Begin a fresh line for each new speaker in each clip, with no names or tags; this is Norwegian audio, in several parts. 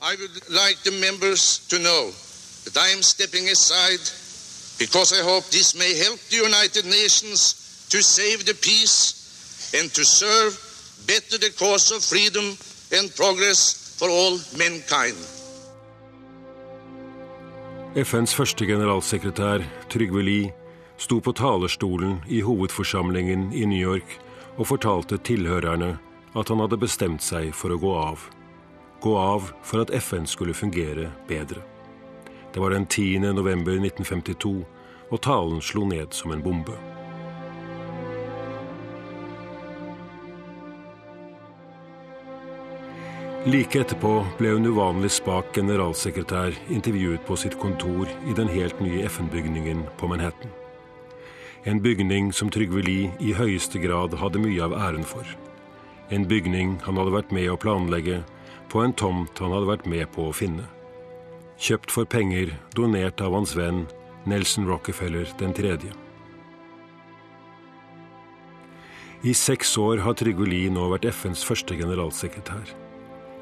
I would like the members to know that I am stepping aside because I hope this may help the United Nations to save the peace and to serve better the cause of freedom and progress for all mankind.
FNs første generalsekretær, Trygve Lie, sto på talerstolen i hovedforsamlingen i New York og fortalte tilhørerne at han hadde bestemt seg for å gå av. Gå av for at FN skulle fungere bedre. Det var den 10. november 1952, og talen slo ned som en bombe. Like etterpå ble en uvanlig spak generalsekretær intervjuet på sitt kontor i den helt nye FN-bygningen på Manhattan. En bygning som Trygve Lie i høyeste grad hadde mye av æren for. En bygning han hadde vært med å planlegge på en tomt han hadde vært med på å finne. Kjøpt for penger donert av hans venn Nelson Rockefeller den tredje. I seks år har Trygve Lie nå vært FNs første generalsekretær.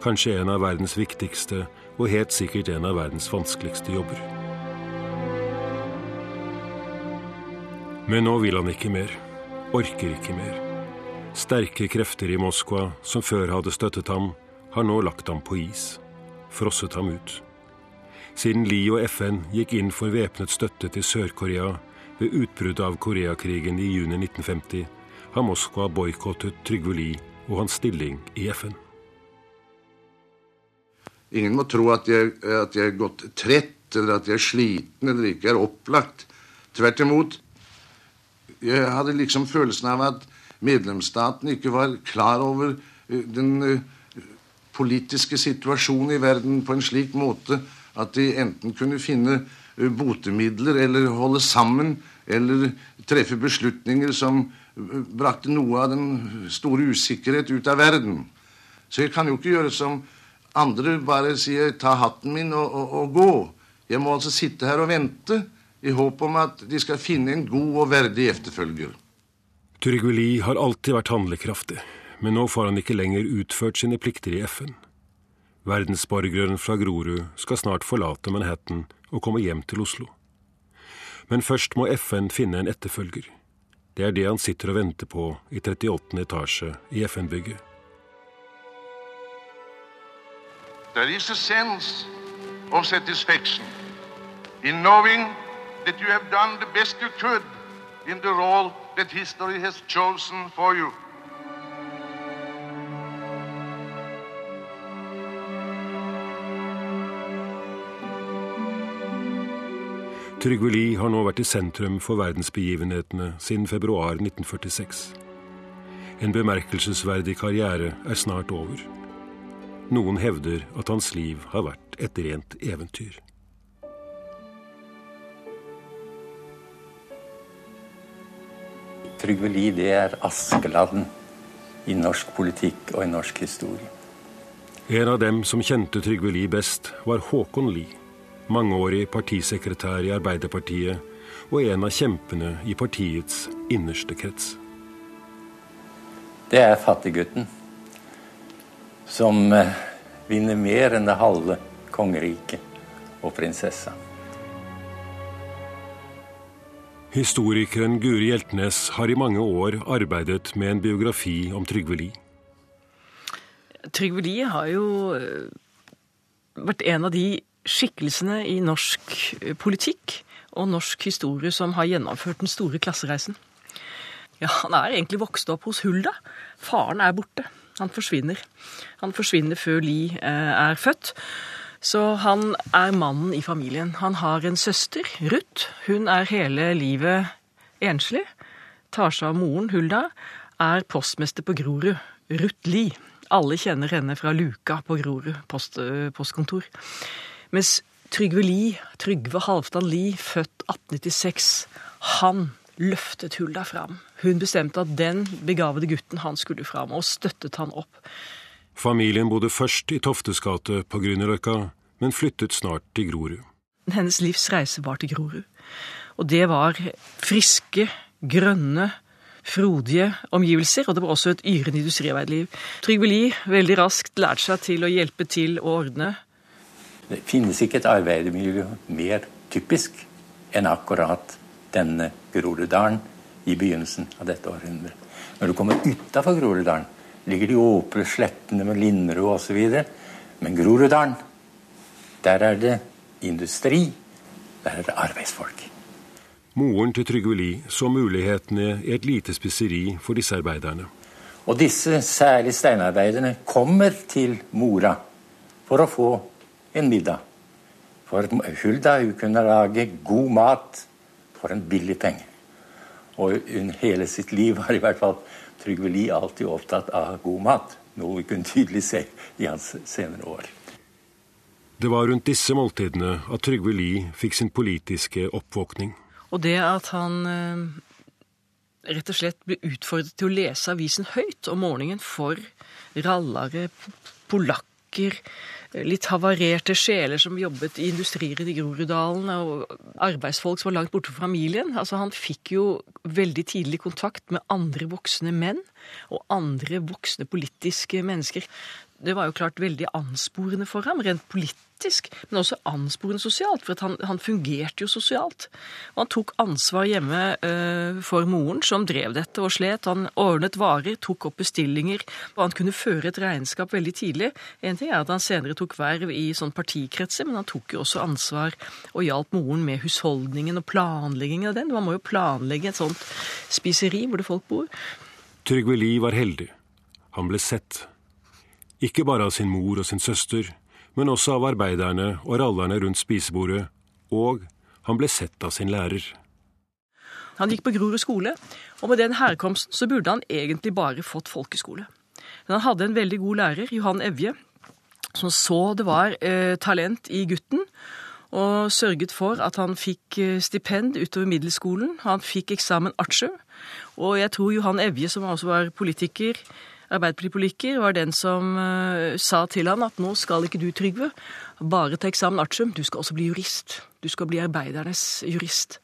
Kanskje en av verdens viktigste og helt sikkert en av verdens vanskeligste jobber. Men nå vil han ikke mer. Orker ikke mer. Sterke krefter i Moskva, som før hadde støttet ham, har nå lagt ham på is. Frosset ham ut. Siden Lie og FN gikk inn for væpnet støtte til Sør-Korea ved utbruddet av Koreakrigen i juni 1950, har Moskva boikottet Trygve Lie og hans stilling i FN.
Ingen må tro at jeg, at jeg er gått trett, eller at jeg er sliten eller ikke er opplagt. Tvert imot. Jeg hadde liksom følelsen av at medlemsstaten ikke var klar over eh, den eh, politiske situasjon i verden på en slik måte at de enten kunne finne eh, botemidler eller holde sammen eller treffe beslutninger som brakte noe av den store usikkerhet ut av verden. Så jeg kan jo ikke gjøre som andre bare sier 'ta hatten min og, og, og gå'. Jeg må altså sitte her og vente i håp om at de skal finne en god og verdig efterfølger.
Trygve har alltid vært handlekraftig, men nå får han ikke lenger utført sine plikter i FN. Verdensborgeren fra Grorud skal snart forlate Manhattan og komme hjem til Oslo. Men først må FN finne en etterfølger. Det er det han sitter og venter på i 38. etasje i FN-bygget.
There is a sense of satisfaction in knowing that you have done the best you could in the role that history has chosen for you.
Trygve Lie har nå vært i sentrum for verdensbegivenhetene siden februar 1946. En bemerkelsesverdig karriere er snart over. Noen hevder at hans liv har vært et rent eventyr.
Trygve Lie det er Askeladden i norsk politikk og i norsk historie.
En av dem som kjente Trygve Lie best, var Håkon Lie. Mangeårig partisekretær i Arbeiderpartiet og en av kjempene i partiets innerste krets.
Det er fattiggutten som eh, vinner mer enn det halve kongeriket og prinsessa.
Historikeren Guri Hjeltnes har i mange år arbeidet med en biografi om Trygve Lie.
Trygve Lie har jo eh, vært en av de skikkelsene i norsk eh, politikk og norsk historie som har gjennomført den store klassereisen. Ja, Han er egentlig vokst opp hos Hulda. Faren er borte. Han forsvinner. Han forsvinner før Lie eh, er født. Så han er mannen i familien. Han har en søster, Ruth. Hun er hele livet enslig. Tar seg av moren, Hulda. Er postmester på Grorud. Ruth Li. Alle kjenner henne fra luka på Grorud post, eh, postkontor. Mens Trygve Lie, Trygve Halvdan Lie, født 1896, han løftet Hulda fram. Hun bestemte at den begavede gutten han skulle fram, og støttet han opp.
Familien bodde først i Toftes gate på Grünerløkka, men flyttet snart til Grorud.
Hennes livs reise var til Grorud. Og det var friske, grønne, frodige omgivelser, og det var også et yrende industriarbeiderliv. Trygve Lie veldig raskt lærte seg til å hjelpe til å ordne
Det finnes ikke et arbeidermiljø mer typisk enn akkurat denne Groruddalen i begynnelsen av dette århundret. Når du kommer utafor Groruddalen, ligger de åpne slettene med Linderud osv. Men Groruddalen, der er det industri. Der er det arbeidsfolk.
Moren til Trygve Lie så mulighetene i et lite spiseri for disse arbeiderne.
Og disse, særlig steinarbeiderne, kommer til mora for å få en middag. For Hulda hun kunne lage god mat for en billig penge. Og hun, hele sitt liv var i hvert fall Trygve Lie alltid opptatt av god mat. Noe vi kunne tydelig se i hans senere år.
Det var rundt disse måltidene at Trygve Lie fikk sin politiske oppvåkning.
Og det at han eh, rett og slett ble utfordret til å lese avisen høyt om morgenen for rallare, polakker, litt havarerte sjeler som jobbet i industrier i Groruddalen, og arbeidsfolk som var langt borte fra familien. Altså, han fikk jo veldig tidlig kontakt med andre voksne menn og andre voksne politiske mennesker det var jo klart veldig ansporende for ham, rent politisk, men også ansporende sosialt. For han, han, fungerte jo sosialt. Og han tok ansvar hjemme uh, for moren, som drev dette og slet. Han ordnet varer, tok opp bestillinger, og han kunne føre et regnskap veldig tidlig. En ting er at han senere tok verv i sånn partikretser, men han tok jo også ansvar og hjalp moren med husholdningen og planleggingen av den. Man må jo planlegge et sånt spiseri hvor det folk bor.
Trygve Lie var heldig. Han ble sett. Ikke bare av sin mor og sin søster, men også av arbeiderne og rallerne rundt spisebordet, og han ble sett av sin lærer.
Han gikk på Grorud skole, og med den herkomsten så burde han egentlig bare fått folkeskole. Men han hadde en veldig god lærer, Johan Evje, som så det var eh, talent i gutten, og sørget for at han fikk eh, stipend utover middelskolen. Han fikk eksamen artium, og jeg tror Johan Evje, som også var politiker, Arbeiderpartipolitiker var den som uh, sa til han at nå skal ikke du, Trygve, bare ta eksamen artium, du skal også bli jurist. Du skal bli arbeidernes jurist.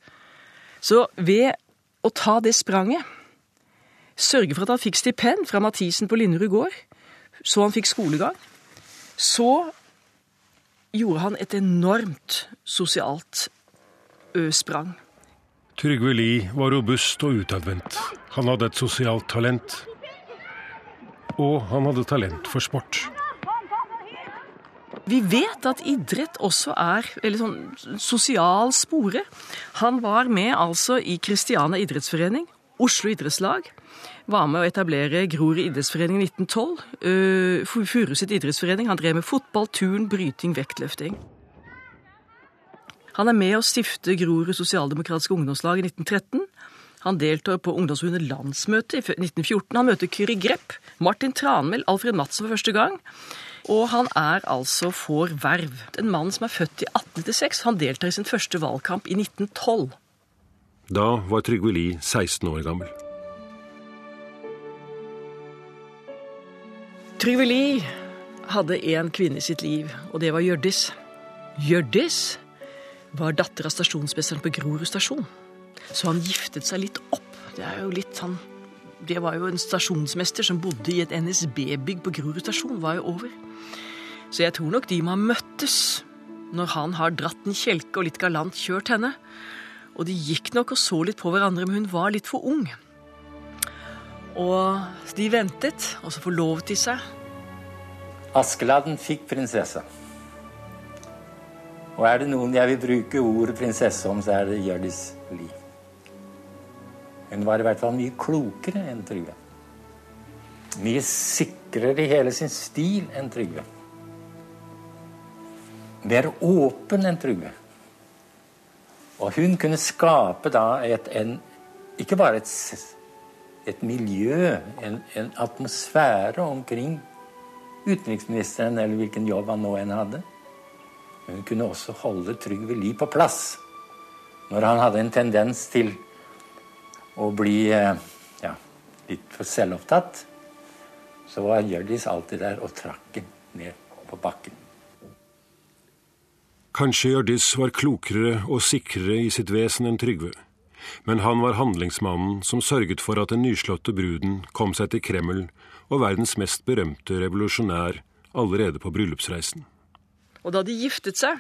Så ved å ta det spranget, sørge for at han fikk stipend fra Mathisen på Linderud gård, så han fikk skolegang, så gjorde han et enormt sosialt sprang.
Trygve Lie var robust og utadvendt. Han hadde et sosialt talent og han hadde talent for sport.
Vi vet at idrett også er eller sånn sosial spore. Han var med altså i Kristiania idrettsforening, Oslo idrettslag. Var med å etablere Grorud idrettsforening i 1912. Uh, Furuset idrettsforening. Han drev med fotball, turn, bryting, vektløfting. Han er med å stifte Grorud sosialdemokratiske ungdomslag i 1913. Han deltar på Ungdomsforbundet landsmøte i 1914. Han møter Kyri Grepp, Martin Tranmæl, Alfred Madsen for første gang. Og han er altså får verv. En mann som er født i 1896. Han deltar i sin første valgkamp i 1912.
Da var Trygve Lie 16 år gammel.
Trygve Lie hadde én kvinne i sitt liv, og det var Hjørdis. Hjørdis var datter av stasjonsmesteren på Grorud stasjon. Så han giftet seg litt opp. Det er jo litt sånn Det var jo en stasjonsmester som bodde i et NSB-bygg på Grorud stasjon, var jo over. Så jeg tror nok de må ha møttes når han har dratt en kjelke og litt galant kjørt henne. Og de gikk nok og så litt på hverandre, men hun var litt for ung. Og de ventet, og så forlovet de seg.
Askeladden fikk prinsesse. Og er det noen jeg vil bruke ordet prinsesse om, så er det Hjørdis Lie. Hun var i hvert fall mye klokere enn Trygve. Mye sikrere i hele sin stil enn Trygve. Mer åpen enn Trygve. Og hun kunne skape da et, en, ikke bare et, et miljø, en, en, atmosfære omkring utenriksministeren eller hvilken jobb han nå enn hadde. Men hun kunne også holde Trygve Lie på plass når han hadde en tendens til å bli eh, ja, litt for selvopptatt, så var Hjørdis alltid der og trakk ham ned på bakken.
Kanskje Hjørdis var klokere og sikrere i sitt vesen enn Trygve. Men han var handlingsmannen som sørget for at den nyslåtte bruden kom seg til Kreml og verdens mest berømte revolusjonær allerede på bryllupsreisen.
Og da de giftet seg,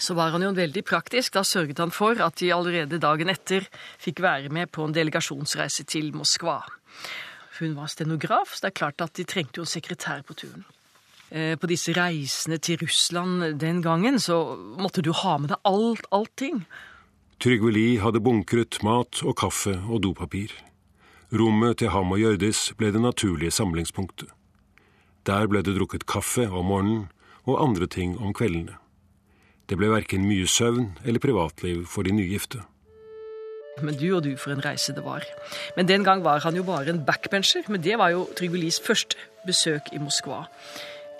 så var han jo veldig praktisk. Da sørget han for at de allerede dagen etter fikk være med på en delegasjonsreise til Moskva. Hun var stenograf, så det er klart at de trengte jo en sekretær på turen. Eh, på disse reisene til Russland den gangen, så måtte du ha med deg alt, allting.
Trygve Lie hadde bunkret mat og kaffe og dopapir. Rommet til ham og Hjørdis ble det naturlige samlingspunktet. Der ble det drukket kaffe om morgenen og andre ting om kveldene. Det ble verken mye søvn eller privatliv for de nygifte.
Men du og du for en reise det var. Men den gang var han jo bare en backbencher. Men det var jo Trygve Lies første besøk i Moskva.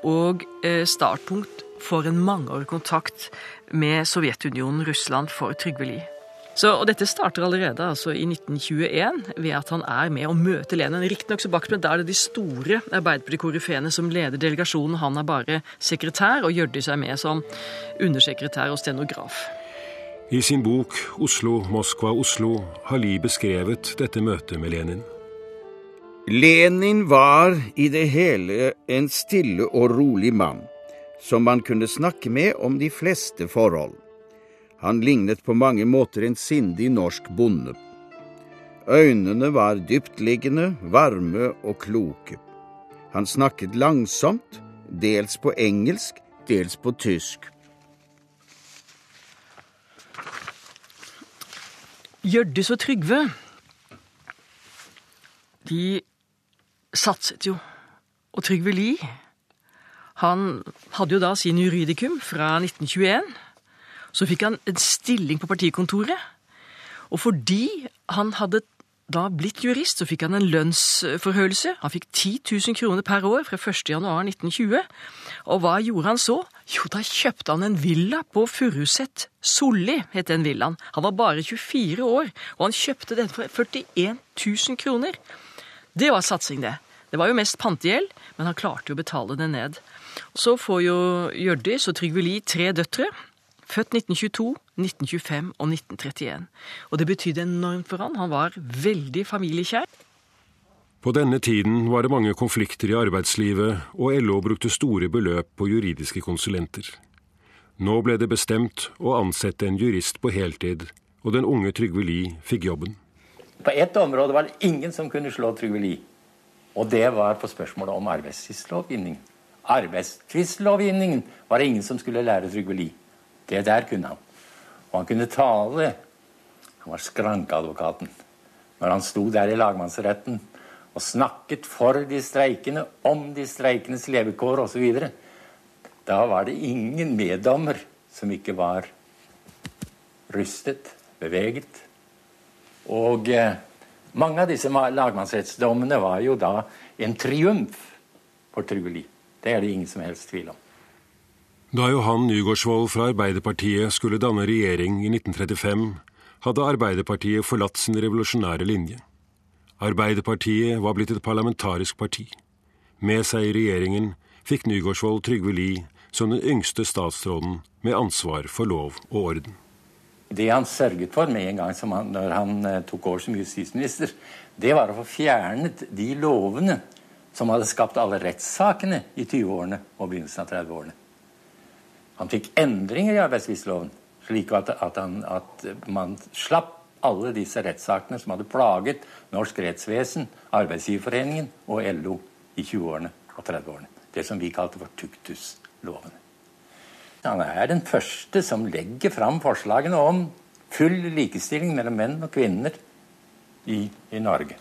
Og eh, startpunkt for en mangeårig kontakt med Sovjetunionen, Russland, for Trygve Lie. Så, og dette starter allerede altså i 1921 ved at han er med og møter Lenin. Riktignok så bakte, men da er det de store Arbeiderparti-korifeene som leder delegasjonen. Han er bare sekretær, og Hjørdis er med som undersekretær og stenograf.
I sin bok 'Oslo, Moskva, Oslo' har Lie beskrevet dette møtet med Lenin.
Lenin var i det hele en stille og rolig mann, som man kunne snakke med om de fleste forhold. Han lignet på mange måter en sindig norsk bonde. Øynene var dyptliggende, varme og kloke. Han snakket langsomt, dels på engelsk, dels på tysk.
Hjørdis og Trygve de satset jo. Og Trygve Lie, han hadde jo da sin juridikum fra 1921. Så fikk han en stilling på partikontoret. Og fordi han hadde da blitt jurist, så fikk han en lønnsforhøyelse. Han fikk 10 000 kroner per år fra 1.1.1920. Og hva gjorde han så? Jo, da kjøpte han en villa på Furuset. Solli het den villaen. Han var bare 24 år, og han kjøpte den for 41 000 kroner. Det var satsing, det. Det var jo mest pantegjeld, men han klarte jo å betale det ned. Så får jo Hjørdis og Trygve Lie tre døtre. Født 1922, 1925 og 1931. Og det betydde enormt for han. Han var veldig familiekjær.
På denne tiden var det mange konflikter i arbeidslivet, og LO brukte store beløp på juridiske konsulenter. Nå ble det bestemt å ansette en jurist på heltid, og den unge Trygve Lie fikk jobben.
På ett område var det ingen som kunne slå Trygve Lie, og det var på spørsmålet om arbeidstvistlovgivningen. Arbeidstvistlovgivningen var det ingen som skulle lære Trygve Lie. Det der kunne han. Og han kunne tale. Han var skrankeadvokaten. Når han sto der i lagmannsretten og snakket for de streikende, om de streikenes levekår osv., da var det ingen meddommer som ikke var rystet, beveget. Og eh, mange av disse lagmannsrettsdommene var jo da en triumf for Truli. Det er det ingen som helst tvil om.
Da Johan Nygaardsvold fra Arbeiderpartiet skulle danne regjering i 1935, hadde Arbeiderpartiet forlatt sin revolusjonære linje. Arbeiderpartiet var blitt et parlamentarisk parti. Med seg i regjeringen fikk Nygaardsvold Trygve Lie som den yngste statsråden med ansvar for lov og orden.
Det han sørget for med en gang han, når han eh, tok over som justisminister, det var å få fjernet de lovene som hadde skapt alle rettssakene i 20-årene og begynnelsen av 30-årene. Han fikk endringer i arbeidstvistloven, slik at, at, han, at, man slapp alle disse rettssakene som hadde plaget norsk rettsvesen, Arbeidsgiverforeningen og LO i 20-årene og 30-årene. Det som vi kalte for tuktuslovene. Han er den første som legger fram forslagene om full likestilling mellom menn og kvinner i, i Norge.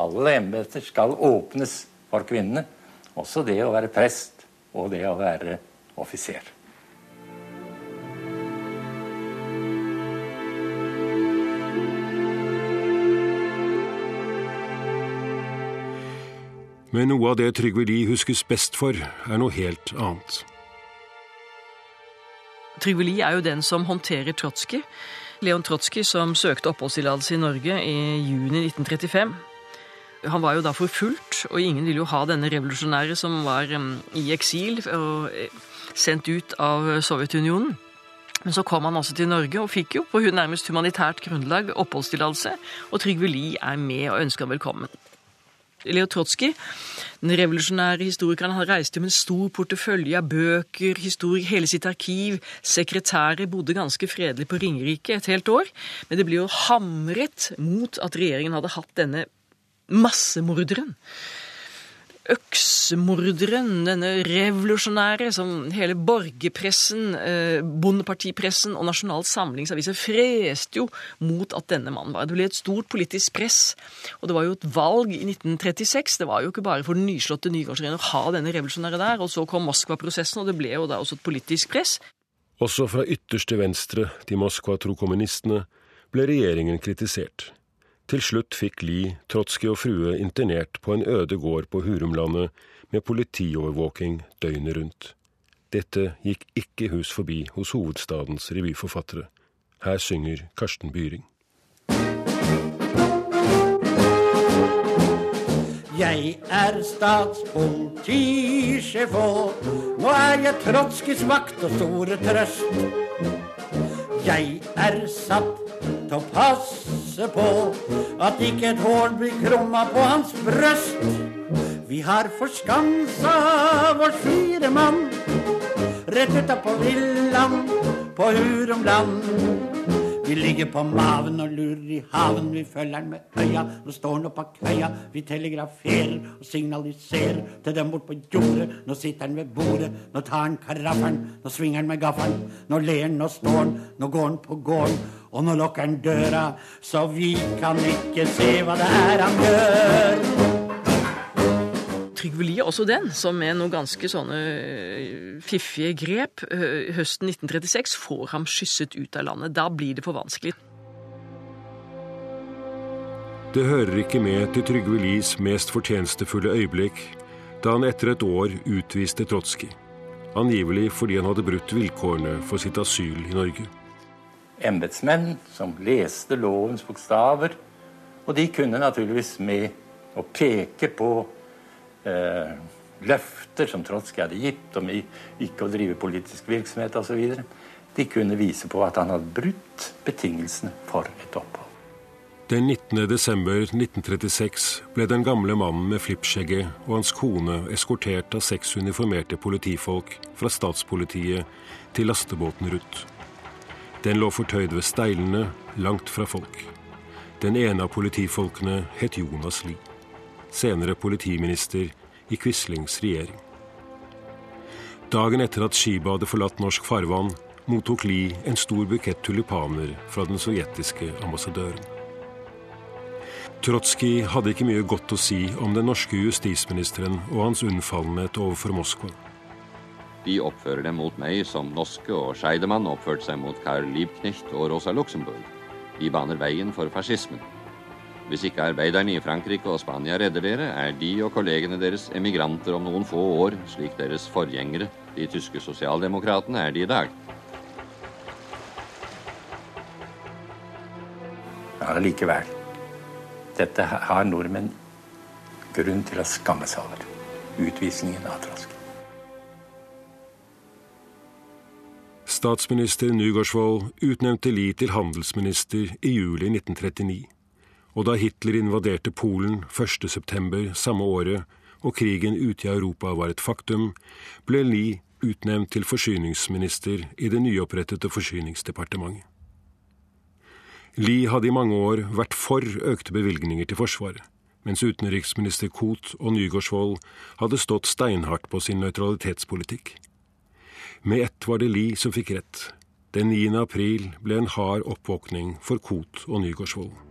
Alle embeter skal åpnes for kvinnene, også det å være prest og det å være offiser.
Men noe av det Trygve Lie huskes best for, er noe helt annet.
Trygve Lie er jo den som håndterer Trotskij. Leon Trotskij som søkte oppholdstillatelse i Norge i juni 1935. Han var jo da forfulgt, og ingen ville jo ha denne revolusjonære som var i eksil og eh, sendt ut av Sovjetunionen. Men så kom han altså til Norge og fikk jo på nærmest humanitært grunnlag oppholdstillatelse, og Trygve Lie er med og ønsker ham velkommen. Leo Trotskij Den revolusjonære historikeren han reiste jo med en stor portefølje av bøker, historie, hele sitt arkiv. Sekretærer bodde ganske fredelig på Ringerike et helt år. Men det ble jo hamret mot at regjeringen hadde hatt denne massemorderen øksemorderen, denne revolusjonære, som hele borgerpressen, eh, bondepartipressen og Nasjonal Samlingsaviser freste jo mot at denne mannen var. Det ble et stort politisk press. Og det var jo et valg i 1936. Det var jo ikke bare for den nyslåtte Nygårdsregjeringen å ha denne revolusjonære der. Og så kom Moskva-prosessen, og det ble jo da også et politisk press.
Også fra ytterste venstre, de Moskva-tro kommunistene, ble regjeringen kritisert. Til slutt fikk Lie, Trotskij og frue internert på en øde gård på Hurumlandet med politiovervåking døgnet rundt. Dette gikk ikke hus forbi hos hovedstadens revyforfattere. Her synger Karsten Byring.
Jeg er statspolitisjef og nå er jeg Trotskijs vakt og store trøst. Jeg er satt til å passe på at ikke et hår blir krumma på hans brøst. Vi har forskansa vårt fire mann rett utapå villaen på Hurumland. Vi ligger på maven og lurer i haven, vi følger den med øya. Nå står han av køya, vi telegraferer og signaliserer til dem bort på jordet. Nå sitter han ved bordet, nå tar han karaffelen, nå svinger han med gaffelen. Nå ler han, nå står han, nå går han på gården. Og nå lukker han døra, så vi kan ikke se hva det er han gjør.
Trygve Lie også den, som med noen ganske sånne øh, fiffige grep øh, høsten 1936 får ham skysset ut av landet. Da blir det for vanskelig.
Det hører ikke med til Trygve Lies mest fortjenestefulle øyeblikk da han etter et år utviste Trotskij. Angivelig fordi han hadde brutt vilkårene for sitt asyl i Norge
embetsmenn som leste lovens bokstaver. Og de kunne naturligvis med å peke på eh, løfter som Trotskij hadde gitt om ikke å drive politisk virksomhet osv. De kunne vise på at han hadde brutt betingelsene for et opphold.
Den 19. desember 1936 ble den gamle mannen med flippskjegget og hans kone eskortert av seks uniformerte politifolk fra statspolitiet til lastebåten Ruth. Den lå fortøyd ved steilene, langt fra folk. Den ene av politifolkene het Jonas Lie, senere politiminister i Quislings regjering. Dagen etter at skipet hadde forlatt norsk farvann, mottok Lie en stor bukett tulipaner fra den sovjetiske ambassadøren. Trotskij hadde ikke mye godt å si om den norske justisministeren og hans unnfallenhet overfor Moskva.
De oppfører dem mot meg som norske, og Scheidemann oppførte seg mot Karl Liebknecht og Rosa Luxemburg. De baner veien for fascismen. Hvis ikke arbeiderne i Frankrike og Spania redder dere, er de og kollegene deres emigranter om noen få år, slik deres forgjengere, de tyske sosialdemokratene, er de i dag.
Ja, likevel. Dette har nordmenn grunn til å skamme seg over. Utvisningen av Trask.
Statsminister Nygaardsvold utnevnte Lie til handelsminister i juli 1939. Og da Hitler invaderte Polen 1.9. samme året og krigen ute i Europa var et faktum, ble Lie utnevnt til forsyningsminister i det nyopprettede Forsyningsdepartementet. Lie hadde i mange år vært for økte bevilgninger til Forsvaret, mens utenriksminister Koht og Nygaardsvold hadde stått steinhardt på sin nøytralitetspolitikk. Med ett var det Li som fikk rett. Den 9. april ble en hard oppvåkning for Kot og Nygårdsvold.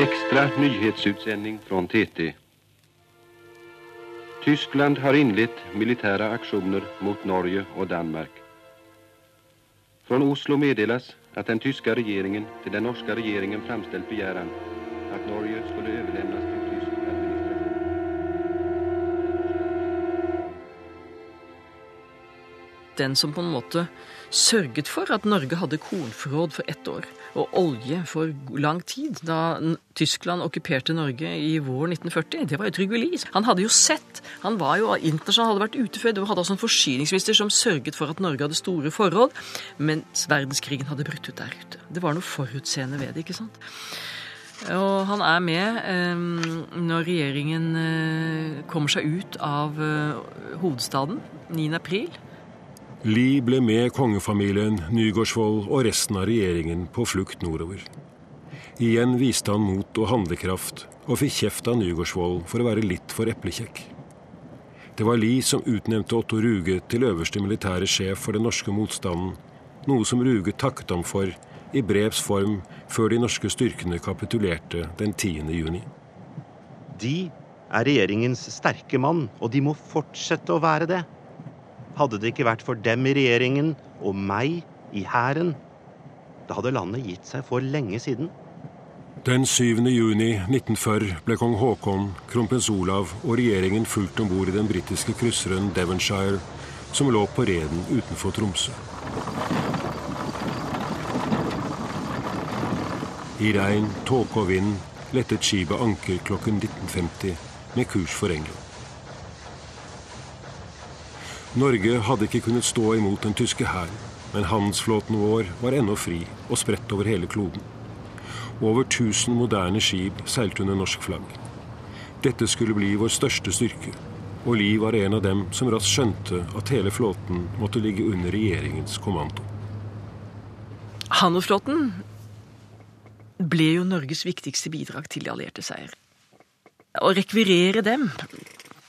Extra nyhetsutsending fra TT. Tyskland har inlett militære aksjoner mot Norge og Danmark. Från Oslo meddeles at den tyske regjeringen til den norske regjeringen framstilte begjæren at Norge skulle overlevnes til tysk administrasjon.
den som på en måte sørget for at Norge hadde kornforråd for ett år og olje for lang tid da Tyskland okkuperte Norge i vår 1940. Det var jo Trygve Lie. Han hadde jo sett, han var jo internasjonal, hadde vært ute før, det hadde altså en forsyningsminister som sørget for at Norge hadde store forråd, mens verdenskrigen hadde brutt ut der ute. Det var noe forutseende ved det, ikke sant? Og han er med eh, når regjeringen eh, kommer seg ut av eh, hovedstaden 9. april.
Lie ble med kongefamilien, Nygaardsvold og resten av regjeringen på flukt nordover. Igjen viste han mot og handlekraft, og fikk kjeft av Nygaardsvold for å være litt for eplekjekk. Det var Lie som utnevnte Otto Ruge til øverste militære sjef for den norske motstanden, noe som Ruge takket ham for i brevs form før de norske styrkene kapitulerte den 10. juni.
De er regjeringens sterke mann, og de må fortsette å være det. Hadde det ikke vært for dem i regjeringen og meg i hæren, da hadde landet gitt seg for lenge siden.
Den 7. juni 1940 ble kong Haakon, kronprins Olav og regjeringen fulgt om bord i den britiske krysseren Devonshire, som lå på reden utenfor Tromsø. I regn, tåke og vind lettet skipet anker klokken 19.50 med kurs for England. Norge hadde ikke kunnet stå imot den tyske hæren, men handelsflåten vår var ennå fri og spredt over hele kloden. Over 1000 moderne skip seilte under norsk flagg. Dette skulle bli vår største styrke, og Li var en av dem som raskt skjønte at hele flåten måtte ligge under regjeringens kommando.
Handelsflåten ble jo Norges viktigste bidrag til de allierte seier. Å rekvirere dem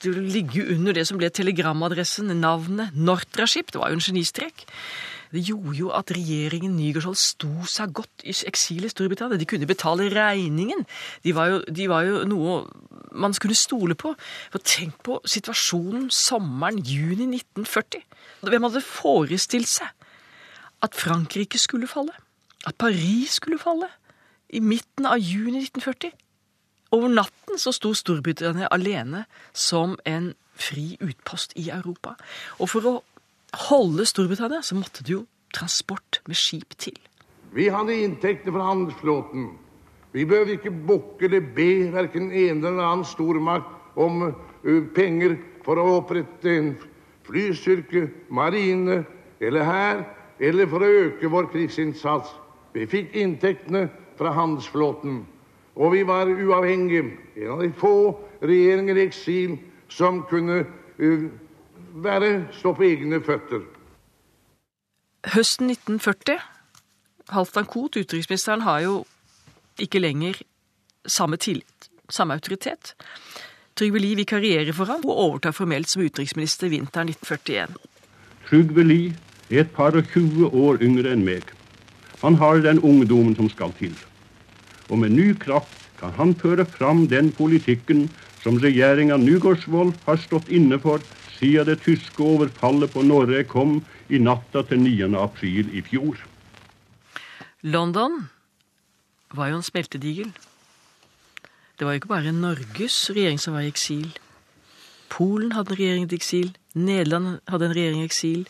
skulle ligge under det som ble telegramadressen, navnet Nortraship. Det var jo en genistrek. Det gjorde jo at regjeringen Nygaardsvold sto seg godt i eksil i Storbritannia. De kunne betale regningen. De var, jo, de var jo noe man skulle stole på. For tenk på situasjonen sommeren juni 1940. Hvem hadde forestilt seg at Frankrike skulle falle? At Paris skulle falle? I midten av juni 1940? Over natten så sto Storbritannia alene som en fri utpost i Europa. Og for å holde Storbritannia så måtte det jo transport med skip til.
Vi hadde inntekter fra handelsflåten. Vi behøvde ikke bukke eller be verken en eller annen stormakt om penger for å opprette en flystyrke, marine eller hær, eller for å øke vår krigsinnsats. Vi fikk inntektene fra handelsflåten. Og vi var uavhengige. En av de få regjeringer i eksil som kunne uh, være, stå på egne føtter.
Høsten 1940 Halvdan Koht, utenriksministeren, har jo ikke lenger samme tillit, samme autoritet. Trygve Lie vikarierer for ham og overtar formelt som utenriksminister vinteren 1941.
Trygve Lie er et par og tjue år yngre enn meg. Han har den ungdommen som skal til og med ny kraft kan han føre fram den politikken som regjeringa Nygaardsvold har stått inne for siden det tyske overfallet på Norge kom i natta til 9. april i fjor.
London var jo en smeltedigel. Det var jo ikke bare Norges regjering som var i eksil. Polen hadde en regjering i eksil. Nederland hadde en regjering i eksil.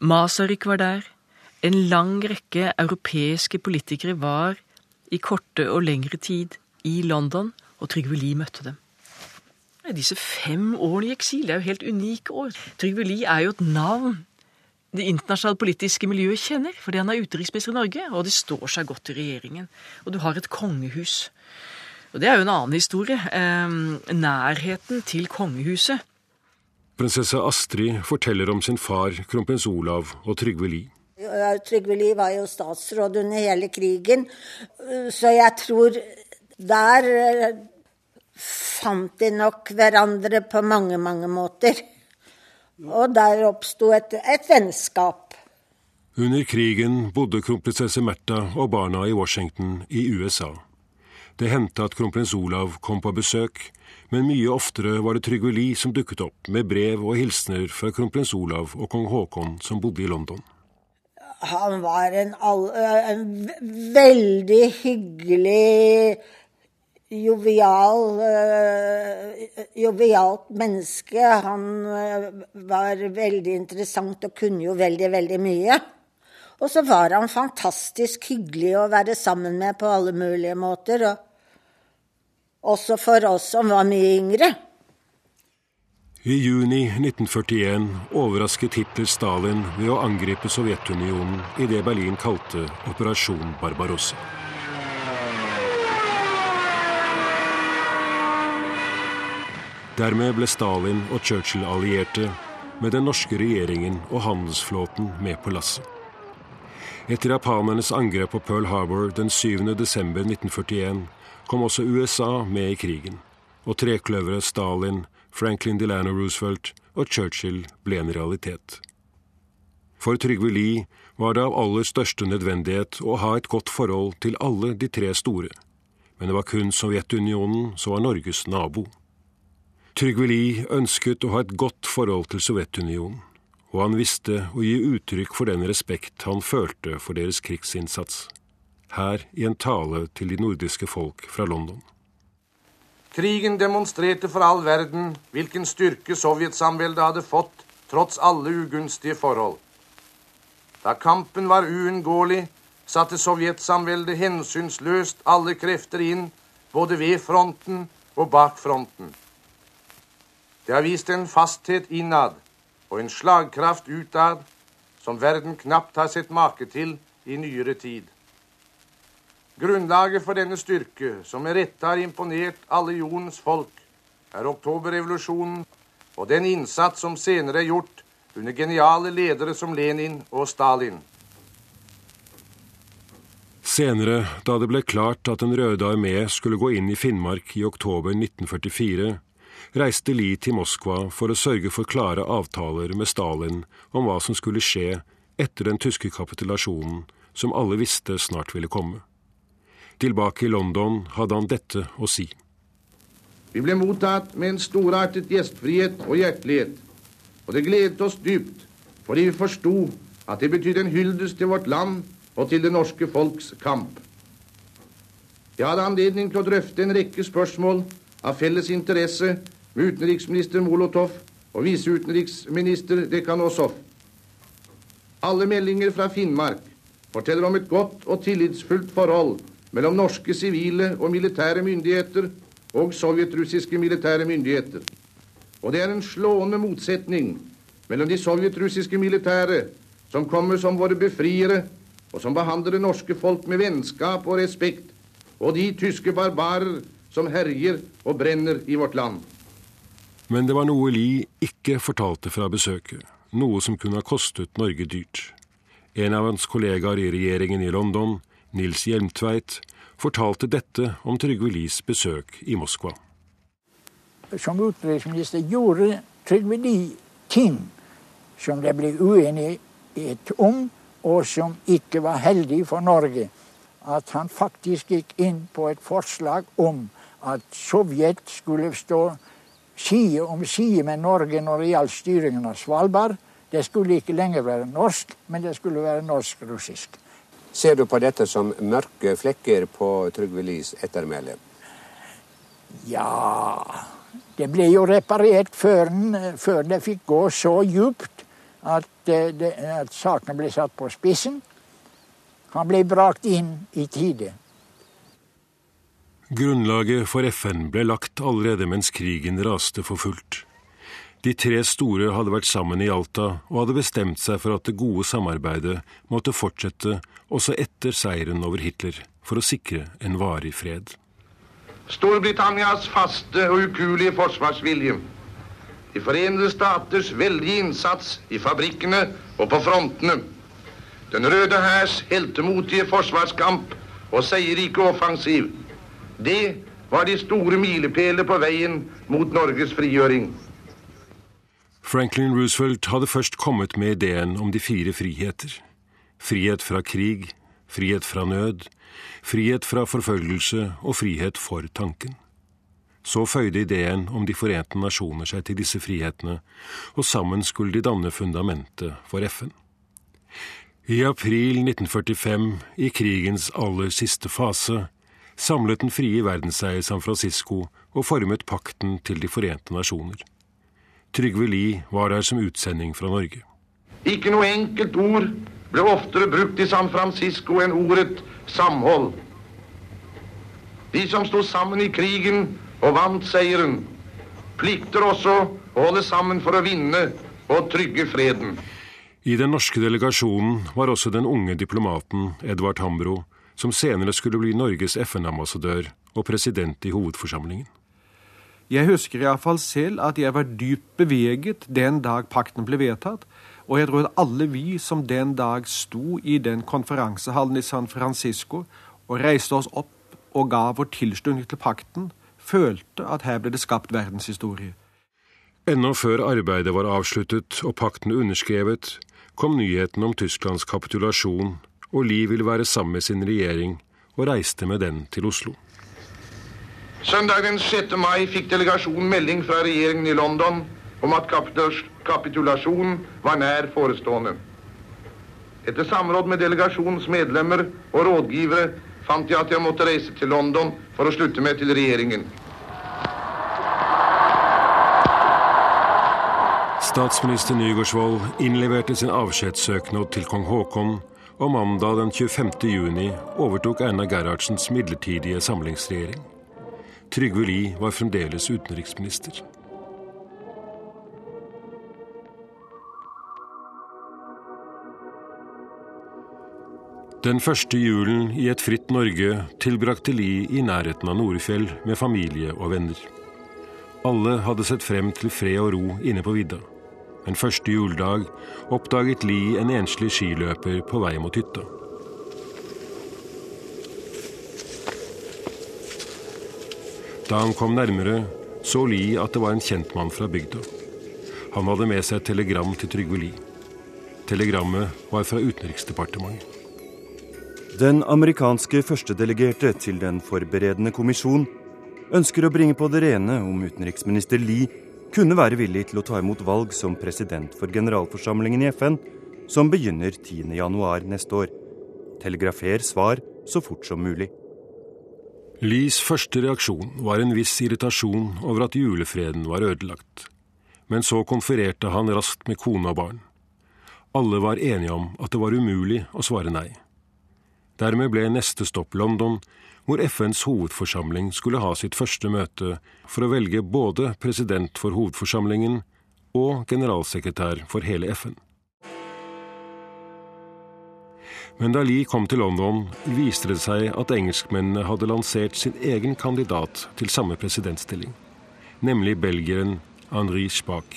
Masaryk var der. En lang rekke europeiske politikere var i korte og lengre tid i London, og Trygve Lie møtte dem. Disse fem årene i eksil er jo helt unike år. Trygve Lie er jo et navn det internasjonale politiske miljøet kjenner, fordi han er utenriksminister i Norge, og det står seg godt i regjeringen. Og du har et kongehus. Og det er jo en annen historie. Eh, nærheten til kongehuset.
Prinsesse Astrid forteller om sin far, kronprins Olav og Trygve Lie.
Trygve Lie var jo statsråd under hele krigen, så jeg tror der eh, fant de nok hverandre på mange, mange måter. Og der oppsto et, et vennskap.
Under krigen bodde kronprinsesse Märtha og barna i Washington i USA. Det hendte at kronprins Olav kom på besøk, men mye oftere var det Trygve Lie som dukket opp med brev og hilsener fra kronprins Olav og kong Haakon, som bodde i London
han var en, en, veldig hyggelig jovial, uh, jovialt menneske. Han uh, var veldig interessant og kunne jo veldig, veldig mye. Og så var han fantastisk hyggelig å være sammen med på alle mulige måter. Og også for oss som var mye yngre.
I juni 1941 overrasket Hitler Stalin ved å angripe Sovjetunionen i det Berlin kalte Operasjon Barbarossa. Dermed ble Stalin og Churchill allierte, med den norske regjeringen og handelsflåten med på lasset. Etter japanernes angrep på Pearl Harbor den 7. desember 1941 kom også USA med i krigen, og trekløveret Stalin, Franklin Delano Roosevelt og Churchill ble en realitet. For Trygve Lie var det av aller største nødvendighet å ha et godt forhold til alle de tre store, men det var kun Sovjetunionen som var Norges nabo. Trygve Lie ønsket å ha et godt forhold til Sovjetunionen, og han visste å gi uttrykk for den respekt han følte for deres krigsinnsats, her i en tale til de nordiske folk fra London.
Krigen demonstrerte for all verden hvilken styrke Sovjetsamveldet hadde fått trots alle ugunstige forhold. Da kampen var uunngåelig, satte Sovjetsamveldet hensynsløst alle krefter inn, både ved fronten og bak fronten. Det har vist en fasthet innad og en slagkraft utad som verden knapt har sett make til i nyere tid. Grunnlaget for denne styrke, som med rette har imponert alle jordens folk, er oktoberrevolusjonen og den innsats som senere er gjort under geniale ledere som Lenin og Stalin.
Senere, da det ble klart at Den røde armé skulle gå inn i Finnmark i oktober 1944, reiste Lie til Moskva for å sørge for klare avtaler med Stalin om hva som skulle skje etter den tyske kapitulasjonen, som alle visste snart ville komme. Tilbake i London hadde han dette å si.
Vi ble mottatt med en storartet gjestfrihet og hjertelighet, og det gledet oss dypt, fordi vi forsto at det betydde en hyldest til vårt land og til det norske folks kamp. Jeg hadde anledning til å drøfte en rekke spørsmål av felles interesse med utenriksminister Molotov og viseutenriksminister Dekanosov. Alle meldinger fra Finnmark forteller om et godt og tillitsfullt forhold mellom norske sivile og militære myndigheter og sovjetrussiske militære myndigheter. Og det er en slående motsetning mellom de sovjetrussiske militære, som kommer som våre befriere, og som behandler det norske folk med vennskap og respekt, og de tyske barbarer som herjer og brenner i vårt land.
Men det var noe Lie ikke fortalte fra besøket, noe som kunne ha kostet Norge dyrt. En av hans kollegaer i regjeringen i London, Nils Hjelmtveit, fortalte dette om Trygve Lies besøk i Moskva.
Som utenriksminister gjorde Trygve Lie ting som det ble uenighet om, og som ikke var heldig for Norge. At han faktisk gikk inn på et forslag om at Sovjet skulle stå side om side med Norge når det gjaldt styringen av Svalbard. Det skulle ikke lenger være norsk, men det skulle være norsk-russisk.
Ser du på dette som mørke flekker på Trygve Lies ettermæle?
Ja Det ble jo reparert før, før det fikk gå så djupt at, eh, det, at sakene ble satt på spissen. Han ble brakt inn i tide.
Grunnlaget for FN ble lagt allerede mens krigen raste for fullt. De tre store hadde vært sammen i Alta og hadde bestemt seg for at det gode samarbeidet måtte fortsette også etter seieren over Hitler, for å sikre en varig fred.
Storbritannias faste og ukuelige forsvarsvilje, De forenede staters veldige innsats i fabrikkene og på frontene, Den røde hærs heltemotige forsvarskamp og seierrike offensiv, det var de store milepæler på veien mot Norges frigjøring.
Franklin Roosevelt hadde først kommet med ideen om de fire friheter. Frihet fra krig, frihet fra nød, frihet fra forfølgelse og frihet for tanken. Så føyde ideen om De forente nasjoner seg til disse frihetene, og sammen skulle de danne fundamentet for FN. I april 1945, i krigens aller siste fase, samlet den frie verden seg i San Francisco og formet pakten til De forente nasjoner. Trygve Lie var der som utsending fra Norge.
Ikke noe enkelt ord ble oftere brukt i San Francisco enn ordet samhold. De som sto sammen i krigen og vant seieren, plikter også å holde sammen for å vinne og trygge freden.
I den norske delegasjonen var også den unge diplomaten Edvard Hambro, som senere skulle bli Norges FN-ambassadør og president i hovedforsamlingen.
Jeg husker iallfall selv at jeg var dypt beveget den dag pakten ble vedtatt, og jeg tror at alle vi som den dag sto i den konferansehallen i San Francisco og reiste oss opp og ga vår tilslutning til pakten, følte at her ble det skapt verdenshistorie.
Ennå før arbeidet var avsluttet og pakten underskrevet, kom nyheten om Tysklands kapitulasjon, og Lie ville være sammen med sin regjering og reiste med den til Oslo.
Søndag den 6. mai fikk delegasjonen melding fra regjeringen i London om at kapitulasjonen var nær forestående. Etter samråd med delegasjonens medlemmer og rådgivere fant jeg at jeg måtte reise til London for å slutte meg til regjeringen.
Statsminister Nygaardsvold innleverte sin avskjedssøknad til kong Haakon, og mandag den 25. juni overtok Einar Gerhardsens midlertidige samlingsregjering. Trygve Lie var fremdeles utenriksminister. Den første julen i et fritt Norge tilbrakte Lie i nærheten av Norefjell med familie og venner. Alle hadde sett frem til fred og ro inne på vidda. Men første juledag oppdaget Lie en enslig skiløper på vei mot hytta. Da han kom nærmere, så Li at det var en kjentmann fra bygda. Han hadde med seg et telegram til Trygve Li. Telegrammet var fra Utenriksdepartementet.
Den amerikanske førstedelegerte til den forberedende kommisjon ønsker å bringe på det rene om utenriksminister Li kunne være villig til å ta imot valg som president for generalforsamlingen i FN, som begynner 10.1 neste år. Telegrafer svar så fort som mulig.
Lies første reaksjon var en viss irritasjon over at julefreden var ødelagt. Men så konfererte han raskt med kone og barn. Alle var enige om at det var umulig å svare nei. Dermed ble neste stopp London, hvor FNs hovedforsamling skulle ha sitt første møte for å velge både president for hovedforsamlingen og generalsekretær for hele FN. Men da Lie kom til London, viste det seg at engelskmennene hadde lansert sin egen kandidat til samme presidentstilling, nemlig belgieren Henri Spaak.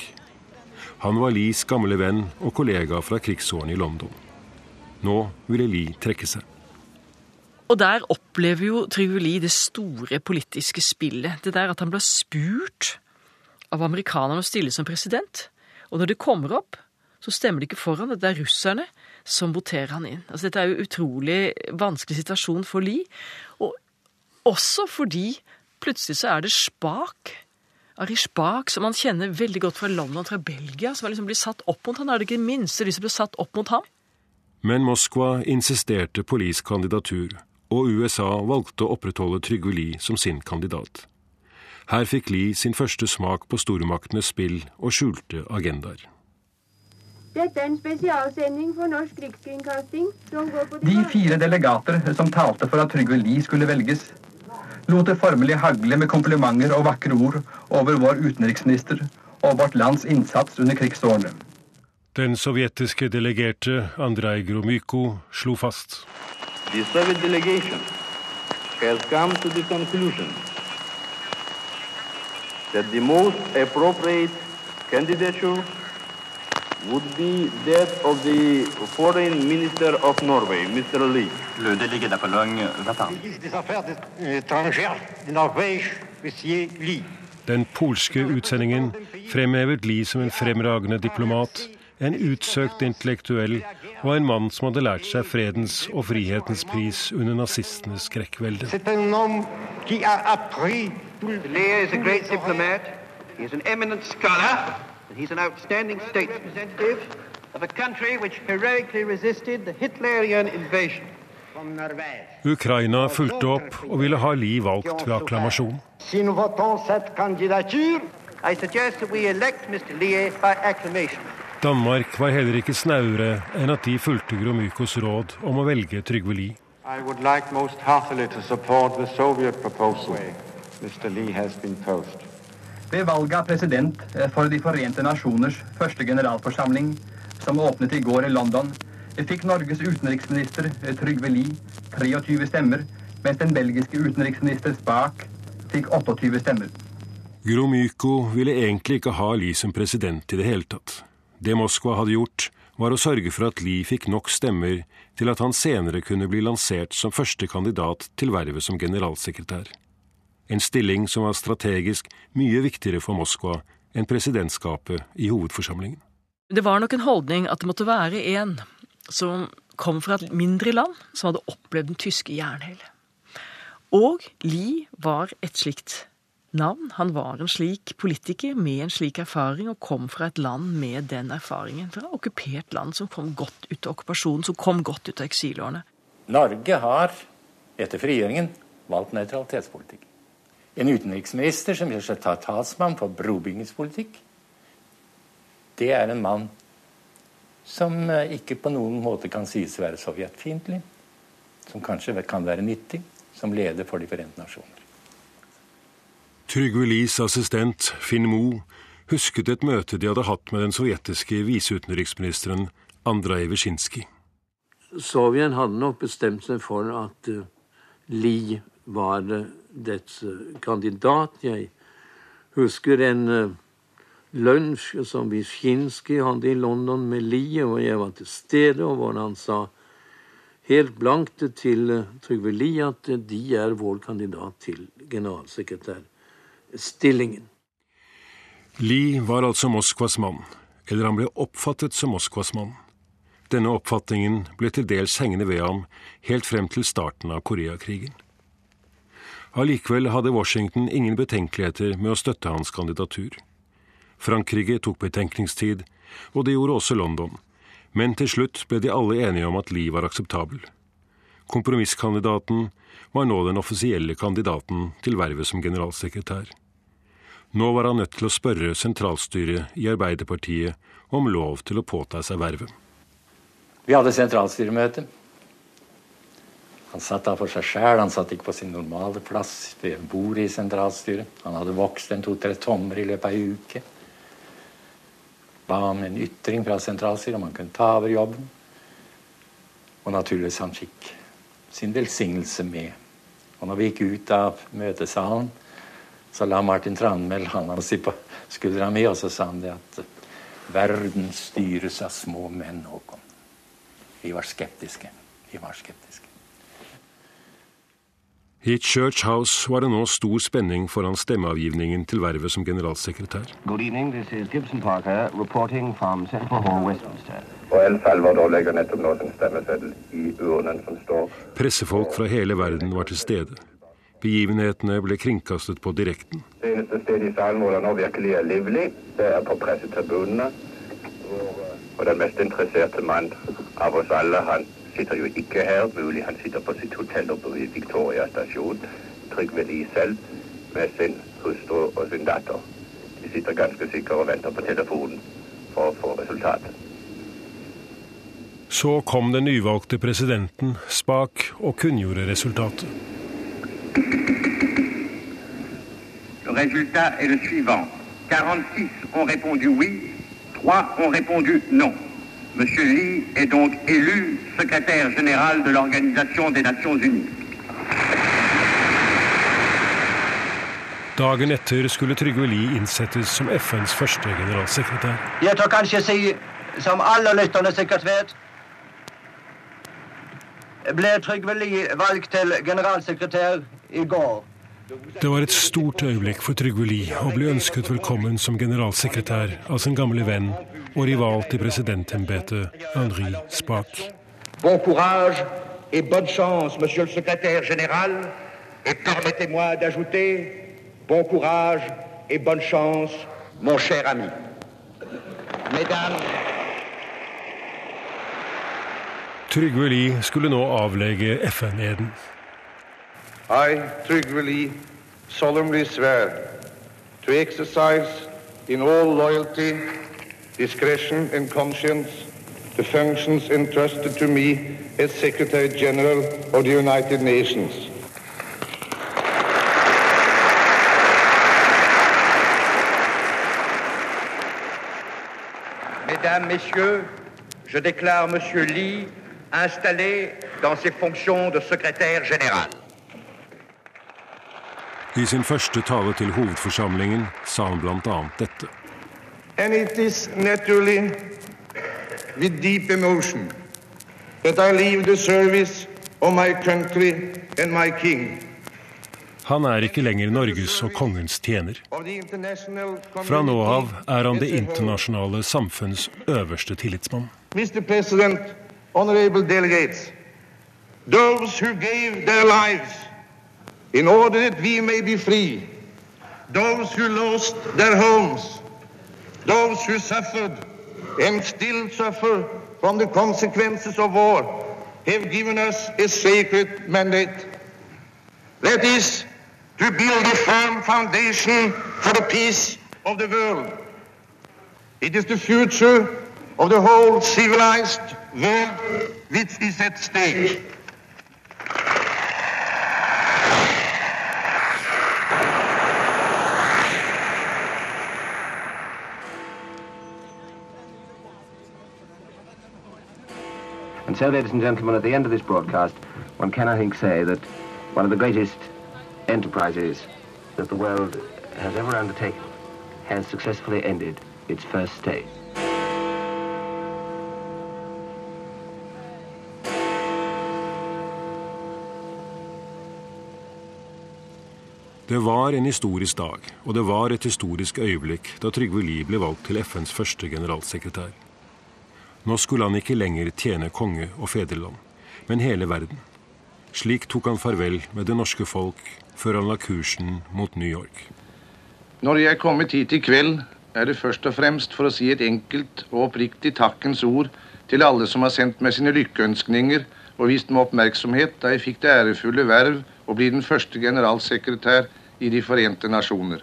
Han var Lies gamle venn og kollega fra krigsårene i London. Nå ville Lie trekke seg.
Og der opplever jo Trygve Lie det store politiske spillet. Det der at han blir spurt av amerikanerne å stille som president. Og når det kommer opp, så stemmer det ikke for ham. Det er russerne som voterer han inn. Altså Dette er jo utrolig vanskelig situasjon for Lie. Og også fordi plutselig så er det Spak. Ari Spak, som han kjenner veldig godt fra London, fra Belgia, som liksom blir satt opp mot han. Er det ikke det minste de som blir satt opp mot ham?
Men Moskva insisterte på Lies kandidatur og USA valgte å opprettholde Trygve Lie som sin kandidat. Her fikk Lie sin første smak på stormaktenes spill og skjulte agendaer.
Dette er en spesialsending for Norsk Rikskringkasting som går på
De fire delegater som talte for at Trygve Lie skulle velges, lot det formelig hagle med komplimenter og vakre ord over vår utenriksminister og vårt lands innsats under krigsårene.
Den sovjetiske delegerte Andrej Gromyko slo fast.
The Soviet delegation has come to the conclusion that the most appropriate candidature would be that of the foreign minister of Norway, Mr. Lee.
Le délégué de la Pologne va parler.
des Affaires étrangères de Norvège, Monsieur Lee.
Den polske utsendingen fremhevet Lie som en fremragende diplomat, en utsøkt intellektuell og en mann som hadde lært seg fredens og frihetens pris under nazistenes skrekkvelde.
C'est er en qui a appris tout le
Lear is a great diplomat. He is an eminent scholar, and he's an outstanding statesman. Representative of a country which heroically resisted the Hitlerian invasion.
Ukraina fulgte opp og ville ha Li valgt ved akklamasjon.
That.
Danmark var heller ikke snauere enn at de fulgte Gromykos råd om å velge Trygve Lie.
I would like most heartily to support the Soviet proposal. Mr. Lee has been posed.
Ved valget av president eh, for De forente nasjoners første generalforsamling, som åpnet i går i London, fikk Norges utenriksminister eh, Trygve Lie 23 stemmer, mens den belgiske utenriksminister Spak fikk 28 stemmer.
Gromyko ville egentlig ikke ha Lie som president i det hele tatt. Det Moskva hadde gjort, var å sørge for at Lie fikk nok stemmer til at han senere kunne bli lansert som første kandidat til vervet som generalsekretær. En stilling som var strategisk mye viktigere for Moskva enn presidentskapet i hovedforsamlingen.
Det var nok en holdning at det måtte være en som kom fra et mindre land, som hadde opplevd den tyske jernhelle. Og Lie var et slikt navn. Han var en slik politiker med en slik erfaring, og kom fra et land med den erfaringen. Fra et okkupert land som kom godt ut av okkupasjonen, som kom godt ut av eksilårene.
Norge har etter frigjøringen valgt nøytralitetspolitikk. En utenriksminister som gjør seg til talsmann for brobyggingspolitikk, det er en mann som eh, ikke på noen måte kan sies å være sovjetfiendtlig, som kanskje kan være nyttig som leder for De forente nasjoner.
Trygve Lies assistent Finn Mo husket et møte de hadde hatt med den sovjetiske viseutenriksministeren Andrej Vesjinskij.
Sovjet hadde nok bestemt seg for at Li Lie var uh, dets uh, kandidat. Jeg husker en uh, lunsj som Wyszynski hadde i London med Lie, og jeg var til stede, og hvor han sa helt blankt til Trygve Lie at de er vår kandidat til generalsekretærstillingen.
Lie var altså Moskvas mann, eller han ble oppfattet som Moskvas mann. Denne oppfatningen ble til dels hengende ved ham helt frem til starten av Koreakrigen. Allikevel hadde Washington ingen betenkeligheter med å støtte hans kandidatur. Frankrike tok betenkningstid, og det gjorde også London, men til slutt ble de alle enige om at Lie var akseptabel. Kompromisskandidaten var nå den offisielle kandidaten til vervet som generalsekretær. Nå var han nødt til å spørre sentralstyret i Arbeiderpartiet om lov til å påta seg vervet.
Vi hadde sentralstyremøte. Han satt da for seg sjæl, han satt ikke på sin normale plass ved bordet i sentralstyret. Han hadde vokst en to-tre tommer i løpet av ei uke. Ba om en ytring fra sentralstyret om han kunne ta over jobben. Og naturligvis han fikk sin velsignelse med. Og når vi gikk ut av møtesalen, så la Martin Tranmæl handa si på skuldra mi, og så sa han det at verden styres av små menn, Håkon. Vi var skeptiske. Vi var skeptiske.
I Church House var det nå stor spenning foran stemmeavgivningen til vervet som generalsekretær.
Good evening, this is Gibson Parker reporting from Central Hall, Westminster.
Og El Salvador legger nettopp nå sin stemmeseddel i urnen som står
Pressefolk fra hele verden var til stede. Begivenhetene ble kringkastet på direkten.
Det eneste stedet i salen hvor det nå virkelig er livlig, det er på pressetribunene. Og den mest interesserte mann av oss alle, han sitter jo ikke her. Mulig han sitter på sitt hotell oppe ved Victoria stasjon. Trygve Lie selv med sin hustru og sin datter. De sitter ganske sikre og venter på telefonen for å få resultatet.
Så kom den nyvalgte presidenten Spak og kunngjorde resultatet.
Resultatet er det le suivant. 46 har répondu oui, 3 har répondu non. Monsieur Lee est donc élu secrétaire général de l'Organisation des Nations Unies.
Dagen etter skulle Trygve Lie innsettes som FNs første generalsekretær.
Jeg tør kanskje si, som alle lytterne sikkert vet, ble Trygve Lie valgt til generalsekretær i går.
Det var et stort øyeblikk for Trygve Lie å bli ønsket velkommen som generalsekretær av sin gamle venn og rival til presidentembetet, Henri Spaak.
Bon courage et bonne chance, monsieur le secrétaire général. Et permettez-moi d'ajouter bon courage et bonne chance, mon cher ami. Mesdames,
Trygve Lie skulle nå avlegge FN-eden.
I, Trygve Lie, solemnly swear to exercise in all loyalty, discretion and conscience the functions entrusted to me as Secretary General of the United Nations.
Mesdames, Messieurs, je déclare Monsieur Lee installé dans ses fonctions de secrétaire général.
I sin første tale til hovedforsamlingen sa han bl.a. dette.
And it is naturally with deep emotion that I leave the service of my country and my king.
Han er ikke lenger Norges og kongens tjener. Fra nå av er han det internasjonale samfunns øverste tillitsmann.
Mr. President, honorable delegates, those who gave their lives in order that we may be free, those who lost their homes, those who suffered and still suffer from the consequences of war, have given us a sacred mandate. That is to build a firm foundation for the peace of the world. It is the future of the whole civilized world which is at stake.
And so, ladies and gentlemen, at the end of this broadcast, one can, I think, say that one of the greatest enterprises that the world has ever undertaken has successfully ended its first stage.
Det var en historisk dag, og det var et historisk øyeblikk da Trygve Lie ble valgt til FNs første generalsekretær. Nå skulle han ikke lenger tjene konge og fedreland, men hele verden. Slik tok han farvel med det norske folk før han la kursen mot New York.
Når jeg er kommet hit i kveld, er det først og fremst for å si et enkelt og oppriktig takkens ord til alle som har sendt meg sine lykkeønskninger og vist meg oppmerksomhet da jeg fikk det ærefulle verv å bli den første generalsekretær i De forente nasjoner.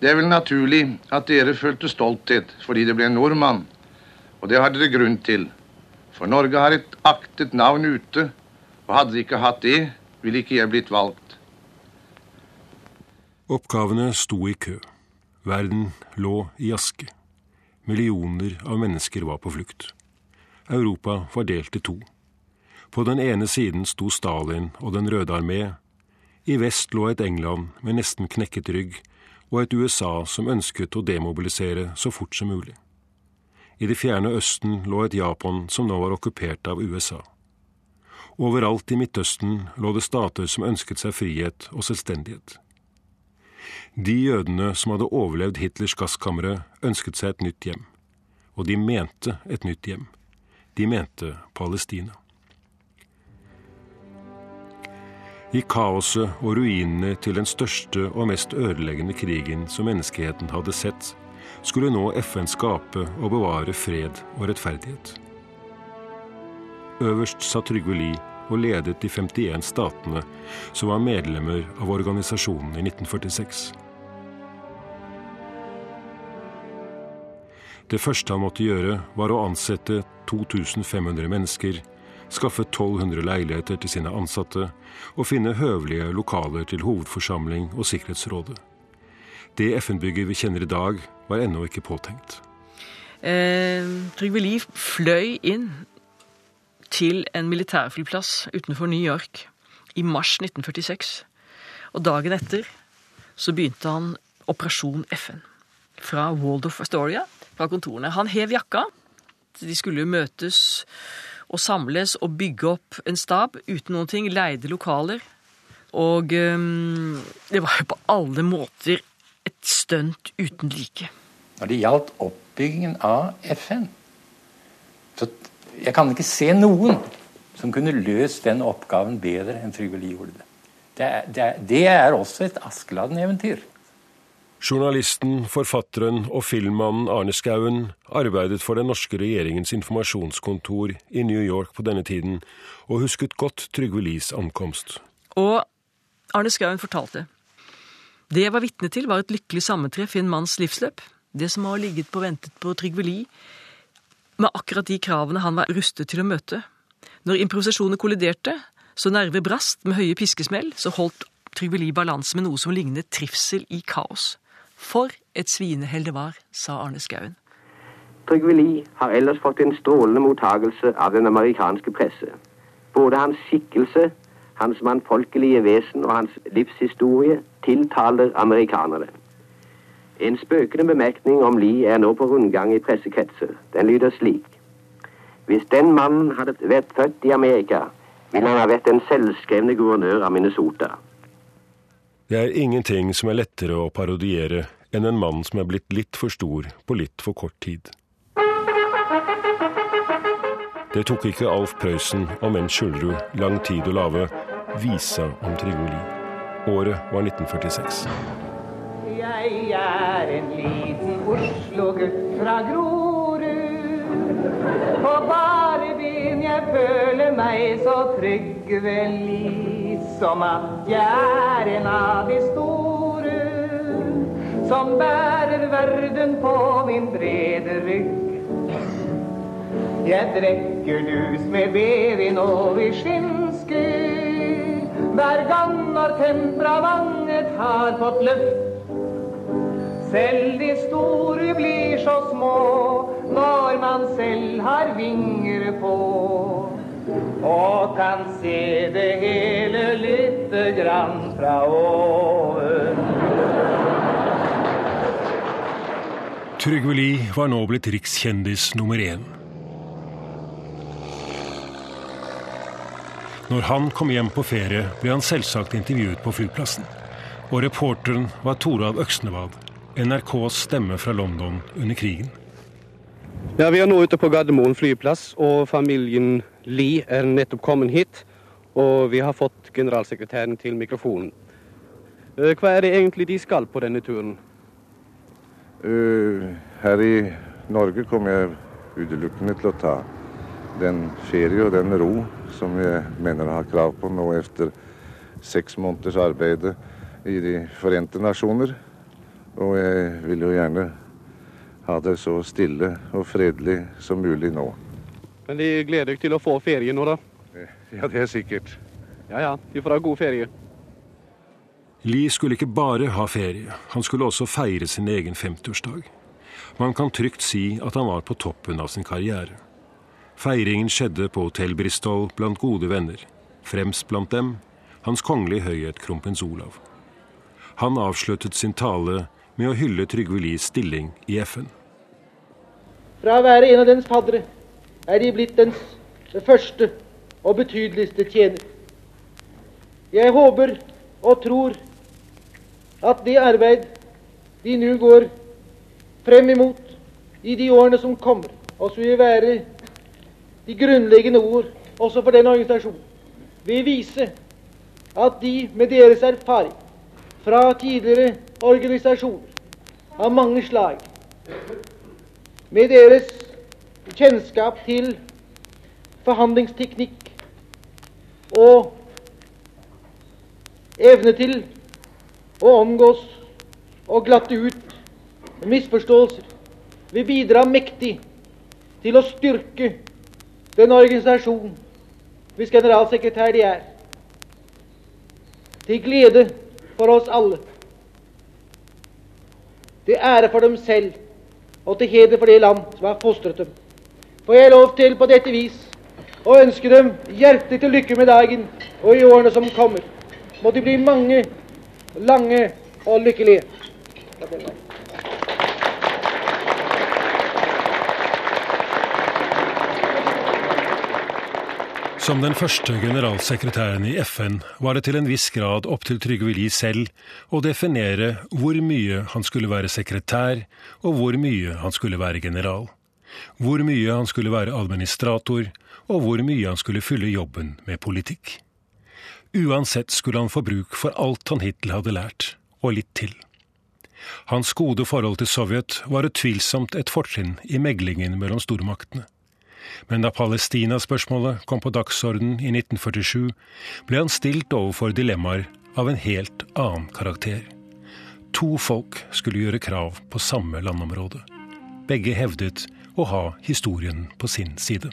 Det er vel naturlig at dere følte stolthet fordi det ble en nordmann, og det har dere grunn til. For Norge har et aktet navn ute, og hadde de ikke hatt det, ville ikke jeg blitt valgt.
Oppgavene sto i kø. Verden lå i aske. Millioner av mennesker var på flukt. Europa var delt i to. På den ene siden sto Stalin og Den røde armé. I vest lå et England med nesten knekket rygg, og et USA som ønsket å demobilisere så fort som mulig. I det fjerne Østen lå et Japan som nå var okkupert av USA. Overalt i Midtøsten lå det stater som ønsket seg frihet og selvstendighet. De jødene som hadde overlevd Hitlers gasskamre, ønsket seg et nytt hjem. Og de mente et nytt hjem. De mente Palestina. I kaoset og ruinene til den største og mest ødeleggende krigen som menneskeheten hadde sett, skulle nå FN skape og bevare fred og rettferdighet. Øverst satt Trygve Lie og ledet de 51 statene som var medlemmer av organisasjonen i 1946. Det første han måtte gjøre, var å ansette 2500 mennesker, skaffe 1200 leiligheter til sine ansatte og finne høvelige lokaler til hovedforsamling og Sikkerhetsrådet. Det FN-bygget vi kjenner i dag, var ennå ikke påtenkt.
Eh, Trygve Lie fløy inn til en militærflyplass utenfor New York i mars 1946. Og dagen etter så begynte han Operasjon FN fra Waldorf Astoria, fra kontorene. Han hev jakka. De skulle jo møtes og samles og bygge opp en stab uten noen ting. Leide lokaler. Og um, det var jo på alle måter et stunt uten like.
Når det gjaldt oppbyggingen av FN, så jeg kan ikke se noen som kunne løst den oppgaven bedre enn Trygve Lie gjorde det. Det er, det er, det er også et Askeladden-eventyr.
Journalisten, forfatteren og filmmannen Arne Skouen arbeidet for den norske regjeringens informasjonskontor i New York på denne tiden, og husket godt Trygve Lies ankomst.
Og Arne Skouen fortalte. Det jeg var vitne til, var et lykkelig sammentreff i en manns livsløp. Det som har ligget på ventet på Trygve Lie, med akkurat de kravene han var rustet til å møte. Når improvisasjoner kolliderte, så nerver brast med høye piskesmell, så holdt Trygve Lie balanse med noe som lignet trivsel i kaos. For et svinehell det var, sa Arne Skouen.
Trygve Lie har ellers fått en strålende mottagelse av den amerikanske presse. Både hans skikkelse, hans mannfolkelige vesen og hans livshistorie tiltaler amerikanerne. En spøkende bemerkning om Lie er nå på rundgang i pressekretser. Den lyder slik. Hvis den mannen hadde vært født i Amerika, ville han ha vært den selvskrevne guvernør av Minnesota.
Det er ingenting som er lettere å parodiere enn en mann som er blitt litt for stor på litt for kort tid. Det tok ikke Alf Prøysen og Menn Skjulrud lang tid å lage visa om Trygve Året var 1946.
Jeg er en liten Oslo-gutt fra Grorud. På bare ben jeg føler meg så trygg vel i som at jeg er en av de store. Som bærer verden på min brede rygg. Jeg drikker dus med bevin og i skinske. Hver gang når temperamentet har fått løft. Selv de store blir så små når man selv har vinger på. Og kan se det hele lite grann fra oven.
Trygve Lie var nå blitt rikskjendis nummer én. Når han kom hjem på ferie, ble han selvsagt intervjuet på flyplassen. Og reporteren var Toralv Øksnevad, NRKs stemme fra London under krigen.
Ja, Vi er nå ute på Gardermoen flyplass, og familien Lie er nettopp kommet hit. Og vi har fått generalsekretæren til mikrofonen. Eh, Hva er det egentlig de skal på denne turen?
Uh, her i Norge kommer jeg utelukkende til å ta den ferie og den ro som jeg mener har krav på nå etter seks måneders arbeid i De forente nasjoner. Og jeg vil jo gjerne ha det så stille og fredelig som mulig nå.
Men de gleder deg til å få ferie nå, da?
Ja, det er sikkert.
Ja ja, de får ha god ferie.
Lie skulle ikke bare ha ferie, han skulle også feire sin egen 50-årsdag. Man kan trygt si at han var på toppen av sin karriere. Feiringen skjedde på Hotell Bristol blant gode venner. Fremst blant dem Hans Kongelige Høyhet kronprins Olav. Han avsluttet sin tale med å hylle Trygve Lies stilling i FN.
Fra å være en av dens faddere er de blitt dens første og betydeligste tjener. Jeg håper og tror at det arbeid de nå går frem imot i de årene som kommer, også vil være de grunnleggende ord også for den organisasjonen, vil vise at de med deres erfaring fra tidligere organisasjoner av mange slag, med deres kjennskap til forhandlingsteknikk og evne til å omgås og glatte ut misforståelser, vil bidra mektig til å styrke den organisasjon hvis generalsekretær de er, til glede for oss alle. Til ære for dem selv og til heder for det land som har fostret dem. Får jeg lov til på dette vis å ønske dem hjertelig til lykke med dagen og i årene som kommer. Må de bli mange, lange og lykkelige.
Som den første generalsekretæren i FN var det til en viss grad opp til Trygve Lie selv å definere hvor mye han skulle være sekretær, og hvor mye han skulle være general. Hvor mye han skulle være administrator, og hvor mye han skulle fylle jobben med politikk. Uansett skulle han få bruk for alt han hittil hadde lært, og litt til. Hans gode forhold til Sovjet var utvilsomt et fortrinn i meglingen mellom stormaktene. Men da Palestina-spørsmålet kom på dagsorden i 1947, ble han stilt overfor dilemmaer av en helt annen karakter. To folk skulle gjøre krav på samme landområde. Begge hevdet å ha historien på sin side.